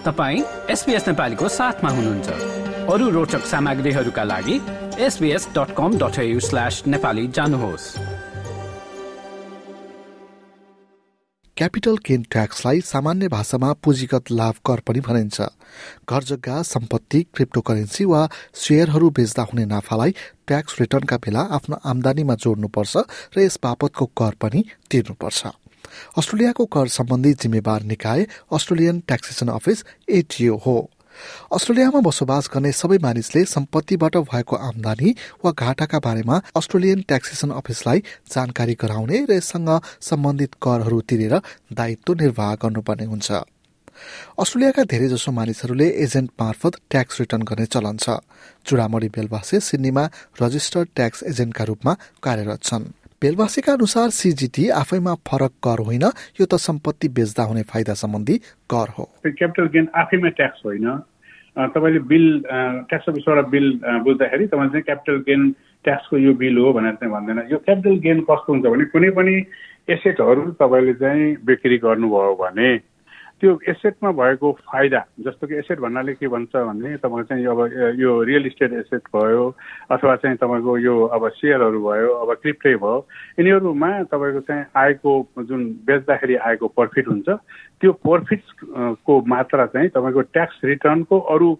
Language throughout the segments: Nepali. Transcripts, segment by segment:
तपाईँ एसपिएस नेपालीको साथमा हुनुहुन्छ। अरू रोचक सामग्रीहरूका लागि SBS dot com dot slash Nepali जानुहोस्। क्यापिटल गेन ट्याक्सलाई सामान्य भाषामा पुँजीगत लाभ कर पनि भनिन्छ। घर जग्गा सम्पत्ति क्रिप्टोकरेन्सी वा सेयरहरू बेच्दा हुने नाफालाई ट्याक्स रिटर्नका बेला आफ्नो आमदानीमा जोड्नुपर्छ र यस बापतको कर पनि तिर्नुपर्छ। अस्ट्रेलियाको कर सम्बन्धी जिम्मेवार निकाय अस्ट्रेलियन ट्याक्सेसन अफिस एटिओ हो। अस्ट्रेलियामा बसोबास गर्ने सबै मानिसले सम्पत्तिबाट भएको आमदानी वा घाटाका बारेमा अस्ट्रेलियन ट्याक्सेसन अफिसलाई जानकारी गराउने र यससँग सम्बन्धित करहरू तिरेर दायित्व निर्वाह गर्नुपर्ने हुन्छ। अस्ट्रेलियाका धेरैजसो मानिसहरूले एजेन्ट मार्फत ट्याक्स रिटर्न गर्ने चलन छ। चुडामणी बेलवासे सिडनीमा रजिस्टर्ड ट्याक्स एजेन्टका रूपमा कार्यरत छन्। बेलवासीका अनुसार सिजिटी आफैमा फरक कर होइन यो त सम्पत्ति बेच्दा हुने फाइदा सम्बन्धी कर हो। क्यापिटल गेन आफैमा ट्याक्स होइन। तपाईँले बिल ट्याक्स अफिसबाट बिल बुझ्दाखेरि तपाईँले चाहिँ क्यापिटल गेन ट्याक्सको यो बिल हो भनेर चाहिँ भन्दैन। यो क्यापिटल गेन कस्तो हुन्छ भने कुनै पनि एसेटहरू तपाईँले चाहिँ बिक्री गर्नुभयो भने त्यो एसेटमा भएको फाइदा जस्तो कि एसेट भन्नाले के भन्छ भने तपाईँको चाहिँ अब यो रियल इस्टेट एसेट भयो अथवा चाहिँ तपाईँको यो अब सेयरहरू भयो अब क्रिप्टै भयो यिनीहरूमा तपाईँको चाहिँ आएको जुन बेच्दाखेरि आएको प्रफिट हुन्छ त्यो प्रफिटको मात्रा चाहिँ तपाईँको ट्याक्स रिटर्नको अरू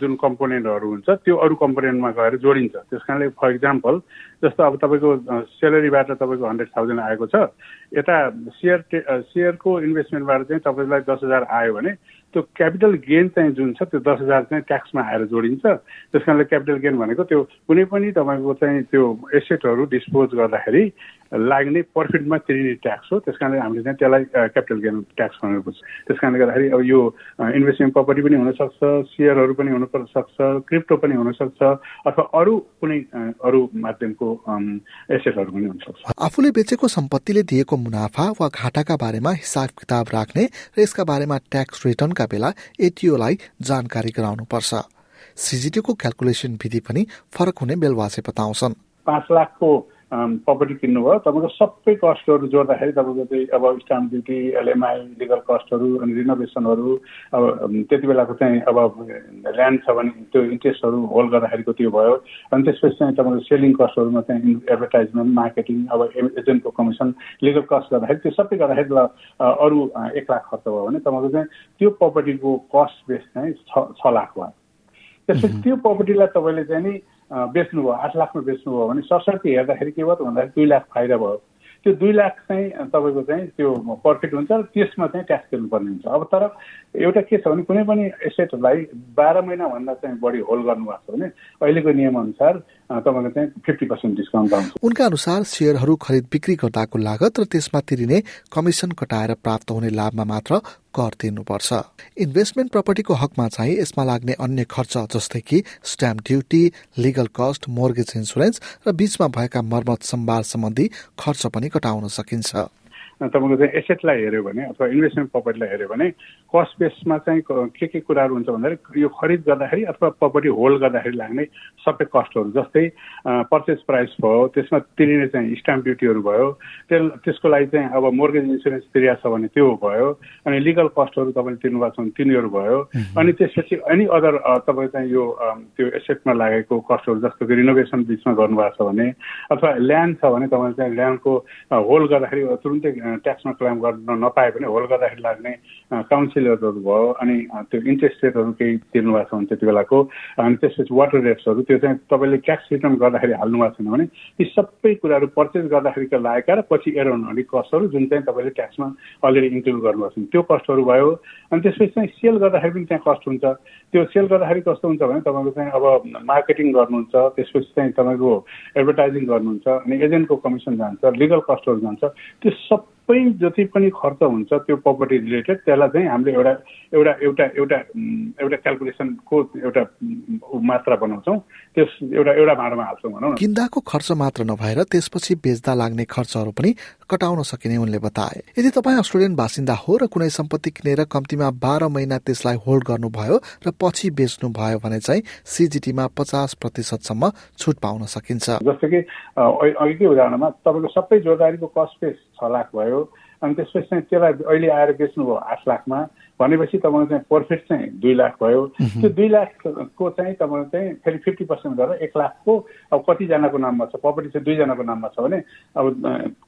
जुन कम्पोनेन्टहरू हुन्छ त्यो अरू कम्पोनेन्टमा गएर जोडिन्छ। त्यस कारणले फर इक्जाम्पल जस्तो अब तपाईँको सेलेरीबाट तपाईँको हन्ड्रेड थाउजन्ड आएको छ यता सेयर सेयरको इन्भेस्टमेन्टबाट चाहिँ तपाईँलाई दस हजार आयो भने त्यो क्यापिटल गेन चाहिँ जुन छ त्यो दस हजार चाहिँ ट्याक्समा आएर जोडिन्छ। त्यस कारणले क्यापिटल गेन भनेको त्यो कुनै पनि तपाईँको चाहिँ त्यो एसेटहरू डिस्पोज गर्दाखेरि लाग्ने प्रफिटमा तिरिने ट्याक्स हो। त्यस कारणले हामीले चाहिँ त्यसलाई क्यापिटल गेन ट्याक्स भनेर बुझ्छ। त्यस कारणले गर्दाखेरि अब यो इन्भेस्टमेन्ट प्रपर्टी पनि हुनसक्छ सेयरहरू पनि हुन सक्छ क्रिप्टो पनि हुनसक्छ अथवा अरू कुनै अरू माध्यमको एसेटहरू पनि हुनसक्छ। आफूले बेचेको सम्पत्तिले दिएको मुनाफा वा घाटाका बारेमा हिसाब किताब राख्ने र यसका बारेमा ट्याक्स रिटर्नका बेला एटिओलाई जानकारी गराउनुपर्छ। सिजिटीको क्यालकुलेसन विधि पनि फरक हुने बेलवासे बताउँछन्। पाँच लाखको प्रपर्टी किन्नुभयो। तपाईँको सबै कस्टहरू जोड्दाखेरि तपाईँको चाहिँ अब स्टाम्प ड्युटी एलएमआई लिगल कस्टहरू अनि रिनोभेसनहरू अब त्यति बेलाको चाहिँ अब ल्यान्ड छ भने त्यो इन्ट्रेस्टहरू होल्ड गर्दाखेरिको त्यो भयो। अनि त्यसपछि चाहिँ तपाईँको सेलिङ कस्टहरूमा चाहिँ एडभर्टाइजमेन्ट मार्केटिङ अब एजेन्टको कमिसन लिगल कस्ट गर्दाखेरि त्यो सबै गर्दाखेरि ल अरू एक लाख खर्च भयो भने तपाईँको चाहिँ त्यो प्रपर्टीको कस्ट बेस चाहिँ छ लाख भयो। त्यसपछि त्यो प्रपर्टीलाई तपाईँले चाहिँ नि बेच्नुभयो आठ लाखमा बेच्नुभयो भने सरसर्ती हेर्दाखेरि के भयो त भन्दाखेरि दुई लाख फाइदा भयो। त्यो दुई लाख चाहिँ तपाईँको चाहिँ त्यो प्रफिट हुन्छ र त्यसमा चाहिँ ट्याक्स तिर्नुपर्ने हुन्छ। अब तर एउटा के छ भने कुनै पनि एसेटलाई बाह्र महिनाभन्दा चाहिँ बढी होल्ड गर्नुभएको छ भने अहिलेको नियमअनुसार चाहिँ फिफ्टी पर्सेन्ट डिस्काउन्ट पाउँछ उनका अनुसार सेयरहरू खरिद बिक्री गर्दाको लागत र त्यसमा तिरिने कमिसन कटाएर प्राप्त हुने लाभमा मात्र कर तिर्नुपर्छ। इन्भेस्टमेन्ट प्रपर्टीको हकमा चाहिँ यसमा लाग्ने अन्य खर्च जस्तै कि stamp duty legal cost mortgage insurance र बीचमा भएका मर्मत सम्भार सम्बन्धी खर्च पनि कटाउन सकिन्छ। तपाईँको चाहिँ एसेटलाई हेऱ्यो भने अथवा इन्भेस्टमेन्ट प्रपर्टीलाई हेऱ्यो भने कस्ट बेसमा चाहिँ के के कुराहरू हुन्छ भन्दाखेरि यो खरिद गर्दाखेरि अथवा प्रपर्टी होल्ड गर्दाखेरि लाग्ने सबै कस्टहरू जस्तै पर्चेस प्राइस भयो त्यसमा तिरिने चाहिँ स्ट्याम्प ड्युटीहरू भयो त्यस त्यसको लागि चाहिँ अब मोर्गेज इन्सुरेन्स तिरिया छ भने त्यो भयो अनि लिगल कस्टहरू तपाईँले तिर्नु भएको छ भने तिनीहरू भयो अनि त्यसपछि एनी अदर तपाईँको चाहिँ यो त्यो एसेटमा लागेको कस्टहरू जस्तो कि रिनोभेसन बिचमा गर्नुभएको छ भने अथवा ल्यान्ड छ भने तपाईँले चाहिँ ल्यान्डको होल्ड गर्दाखेरि तुरुन्तै ट्याक्समा क्लेम गर्न नपाए पनि होल्ड गर्दाखेरि लाग्ने काउन्सिलरहरू भयो अनि त्यो इन्ट्रेस्ट रेटहरू केही तिर्नु भएको छ भने त्यति बेलाको। अनि त्यसपछि वाटर रेट्सहरू त्यो चाहिँ तपाईँले ट्याक्स रिटर्न गर्दाखेरि हाल्नु भएको छैन भने ती सबै कुराहरू पर्चेस गर्दाखेरिका लागेका र पछि एरोनहरू कस्टहरू जुन चाहिँ तपाईँले ट्याक्समा अलरेडी इन्क्लुड गर्नुभएको छ। त्यो कस्टहरू भयो। अनि त्यसपछि चाहिँ सेल गर्दाखेरि पनि त्यहाँ कस्ट हुन्छ। त्यो सेल गर्दाखेरि कस्तो हुन्छ भने तपाईँको चाहिँ अब मार्केटिङ गर्नुहुन्छ त्यसपछि चाहिँ तपाईँको एडभर्टाइजिङ गर्नुहुन्छ अनि एजेन्टको कमिसन जान्छ लिगल कस्टहरू जान्छ। त्यो सब सबै जति पनि खर्च हुन्छ त्यो प्रपर्टी रिलेटेड त्यसलाई चाहिँ हामीले एउटा एउटा एउटा एउटा एउटा क्यालकुलेसनको एउटा मात्रा बनाउँछौँ। त्यस एउटा एउटा भाँडोमा हाल्छौँ भनौँ न। किन्दाको खर्च मात्र नभएर त्यसपछि बेच्दा लाग्ने खर्चहरू पनि कटाउन सकिने उनले बताए। यदि तपाईँ अस्ट्रेलियन बासिन्दा हो र कुनै सम्पत्ति किनेर कम्तीमा बाह्र महिना त्यसलाई होल्ड गर्नुभयो र पछि बेच्नु भयो भने चाहिँ सिजिटीमा पचास प्रतिशतसम्म छुट पाउन सकिन्छ। जस्तो कि अघिकै उदाहरणमा तपाईँको सबै जोरदारीको कस्ट बेस छ लाख भयो। अनि त्यसपछि चाहिँ त्यसलाई अहिले आएर बेच्नुभयो आठ लाखमा। भनेपछि तपाईँको चाहिँ प्रफिट चाहिँ दुई लाख भयो। त्यो दुई लाखको चाहिँ तपाईँको चाहिँ फेरि फिफ्टी पर्सेन्ट गरेर एक लाखको अब कतिजनाको नाममा छ? प्रपर्टी चाहिँ दुईजनाको नाममा छ भने अब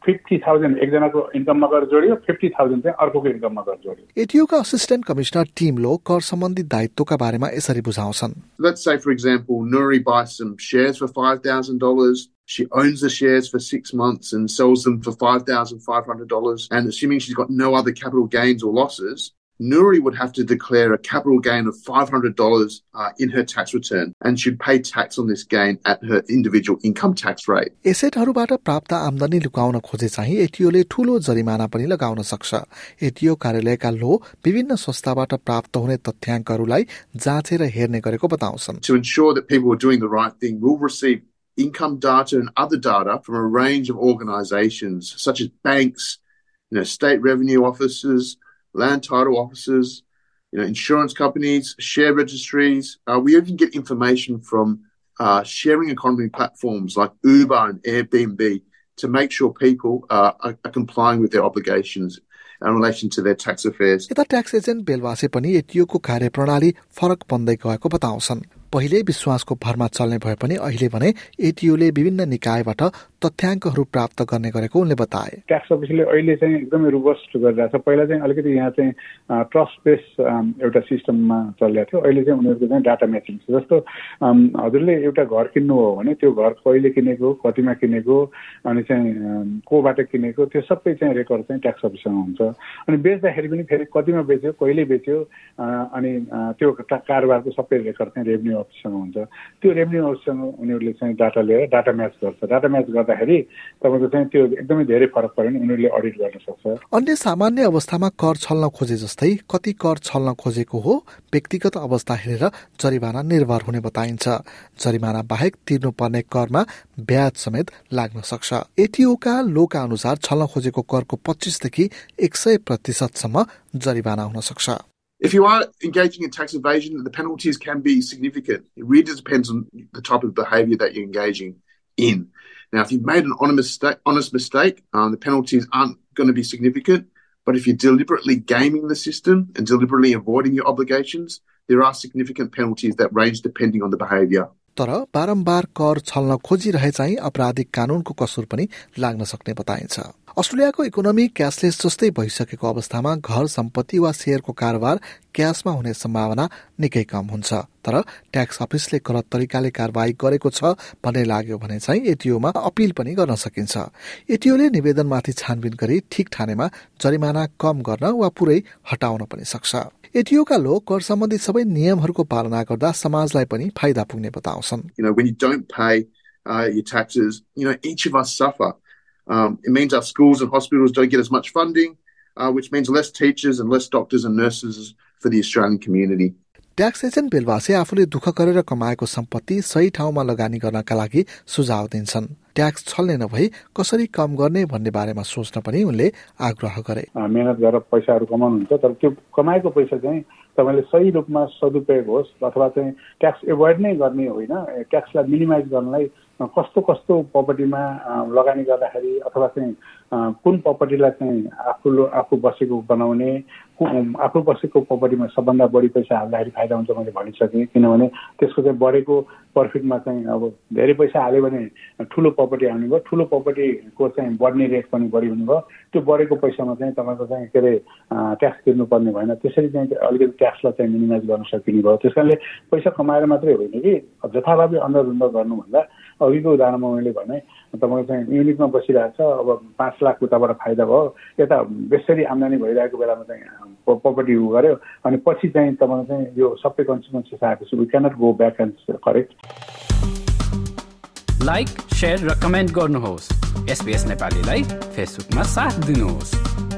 फिफ्टी थाउजन्ड एकजनाको इन्कममा गएर जोडियो फिफ्टी थाउजन्ड चाहिँ अर्को इन्कममा गएर जोडियो। एटिओका असिस्टेन्ट कमिसनर टिमलो कर सम्बन्धी दायित्वका बारेमा यसरी बुझाउँछन्। Let's say, for example, Nuri buys some shares for $5,000. She owns the shares for six months and sells them for $5,500. And assuming she's got no other capital gains or losses, Nuri would have to declare a capital gain of $500 uh, in her tax return and should pay tax on this gain at her individual income tax rate. एसेटहरूबाट प्राप्त आमदानी लुकाउन खोजे चाहिँ एटिओले ठूलो जरिमाना पनि लगाउन सक्छ एटिओ कार्यालयका लो विभिन्न संस्थाबाट प्राप्त हुने तथ्याङ्कहरूलाई जाँचेर हेर्ने गरेको बताउँछन् To ensure that people are doing the right thing, we'll receive income data and other data from a range of organizations such as banks, you know, state revenue offices, land title offices, you know, insurance companies, share registries. Uh, we even get information from uh, sharing economy platforms like Uber and Airbnb to make sure people uh, are, are complying with their obligations in relation to their tax affairs. यता ट्याक्स एजेन्ट बेलवासे पनि एटिओको कार्यप्रणाली फरक बन्दै गएको बताउँछन् पहिले विश्वासको भरमा चल्ने भए पनि अहिले भने एटिओले विभिन्न निकायबाट तथ्याङ्कहरू प्राप्त गर्ने गरेको उनले बताए। ट्याक्स अफिसले अहिले चाहिँ एकदमै रोबस्ट गरिरहेको छ। पहिला चाहिँ अलिकति यहाँ चाहिँ ट्रस्ट बेस एउटा सिस्टममा चलिरहेको थियो। अहिले चाहिँ उनीहरूको चाहिँ डाटा म्याचिङ छ। जस्तो हजुरले एउटा घर किन्नु हो भने त्यो घर कहिले किनेको कतिमा किनेको अनि चाहिँ कोबाट किनेको त्यो सबै चाहिँ रेकर्ड चाहिँ ट्याक्स अफिससँग हुन्छ। अनि बेच्दाखेरि पनि फेरि कतिमा बेच्यो कहिले बेच्यो अनि त्यो कारोबारको सबै रेकर्ड चाहिँ रेभेन्यू अफिससँग हुन्छ। त्यो रेभेन्यू अफिससँग उनीहरूले चाहिँ डाटा लिएर डाटा म्याच गर्छ। डाटा म्याच गर्दाखेरि तपाईँको चाहिँ त्यो एकदमै धेरै फरक पऱ्यो भने उनीहरूले अडिट गर्न सक्छ अन्य सामान्य अवस्थामा कर छल्न खोजे जस्तै कति कर छल्न खोजेको हो व्यक्तिगत अवस्था हेरेर जरिमाना निर्भर हुने बताइन्छ जरिमाना बाहेक तिर्नुपर्ने करमा ब्याज समेत लाग्न सक्छ एटिओका लोका अनुसार छल्न खोजेको करको पच्चिसदेखि एक सय प्रतिशतसम्म जरिमाना हुन सक्छ If you are engaging in tax evasion, the penalties can be significant. It really depends on the type of behaviour that you're engaging in. Now, if you've made an honest mistake, honest mistake um, the penalties aren't going to be significant. But if you're deliberately gaming the system and deliberately avoiding your obligations, there are significant penalties that range depending on the behaviour. तर बारम्बार कर छल्न खोजिरहे चाहिँ आपराधिक कानूनको कसुर पनि लाग्न सक्ने बताइन्छ। अस्ट्रेलियाको इकोनोमी क्यासलेस जस्तै भइसकेको अवस्थामा घर सम्पत्ति वा सेयरको कारोबार क्यासमा हुने सम्भावना निकै कम हुन्छ। तर ट्याक्स अफिसले गलत तरिकाले कारवाही गरेको छ भन्ने लाग्यो भने चाहिँ एटिओमा अपिल पनि गर्न सकिन्छ। एटिओले निवेदनमाथि छानबिन गरी ठिक ठानेमा जरिमाना कम गर्न वा पुरै हटाउन पनि सक्छ। एटिओका लोक कर सम्बन्धी सबै नियमहरूको पालना गर्दा समाजलाई पनि फाइदा पुग्ने बताउँछन् You know, when you don't pay uh, your taxes, you know, each of us suffer. Um, it means our schools and hospitals don't get as much funding, uh, which means less teachers and less doctors and nurses for the Australian community. Tax agent Belbase आफूले दुःख गरेर कमाएको सम्पत्ति सही ठाउँमा लगानी गर्नका लागि सुझाव दिन्छन्। ट्याक्स छल्ने नभई कसरी कम गर्ने भन्ने बारेमा सोच्न पनि उनले आग्रह गरे। मेहनत गरेर पैसाहरू कमाउनुहुन्छ तर त्यो कमाएको पैसा चाहिँ तपाईँले सही रूपमा सदुपयोग होस् अथवा चाहिँ ट्याक्स एभोइड नै गर्ने होइन ट्याक्सलाई मिनिमाइज गर्नलाई कस्तो कस्तो प्रपर्टीमा लगानी गर्दाखेरि अथवा चाहिँ कुन प्रपर्टीलाई चाहिँ आफू आफू बसेको बनाउने आफू बसेको प्रपर्टीमा सबभन्दा बढी पैसा हाल्दाखेरि फाइदा हुन्छ मैले भनिसकेँ। किनभने त्यसको चाहिँ बढेको प्रफिटमा चाहिँ अब धेरै पैसा हाल्यो भने ठुलो प्रपर्टी आउने भयो ठुलो प्रपर्टीको चाहिँ बढ्ने रेट पनि बढी हुने भयो त्यो बढेको पैसामा चाहिँ तपाईँको चाहिँ के अरे ट्याक्स तिर्नुपर्ने भएन। त्यसरी चाहिँ अलिकति ट्याक्सलाई चाहिँ मिनिमाइज गर्न सकिने भयो। त्यस कारणले पैसा कमाएर मात्रै होइन कि जथाभावी अन्धधुन्ध गर्नुभन्दा अघिको उदाहरणमा मैले भने तपाईँको चाहिँ युनिटमा बसिरहेको छ अब पाँच लाख उताबाट फाइदा भयो। यता बेसरी आम्दानी भइरहेको बेलामा चाहिँ प्रपर्टी उ गर्यो। अनि पछि चाहिँ तपाईँको चाहिँ यो सबै कन्सिक्वेन्सेस आएपछि we cannot go back and correct like share र कमेन्ट गर्नुहोस् एसपिएस नेपालीलाई फेसबुकमा साथ दिनुहोस्।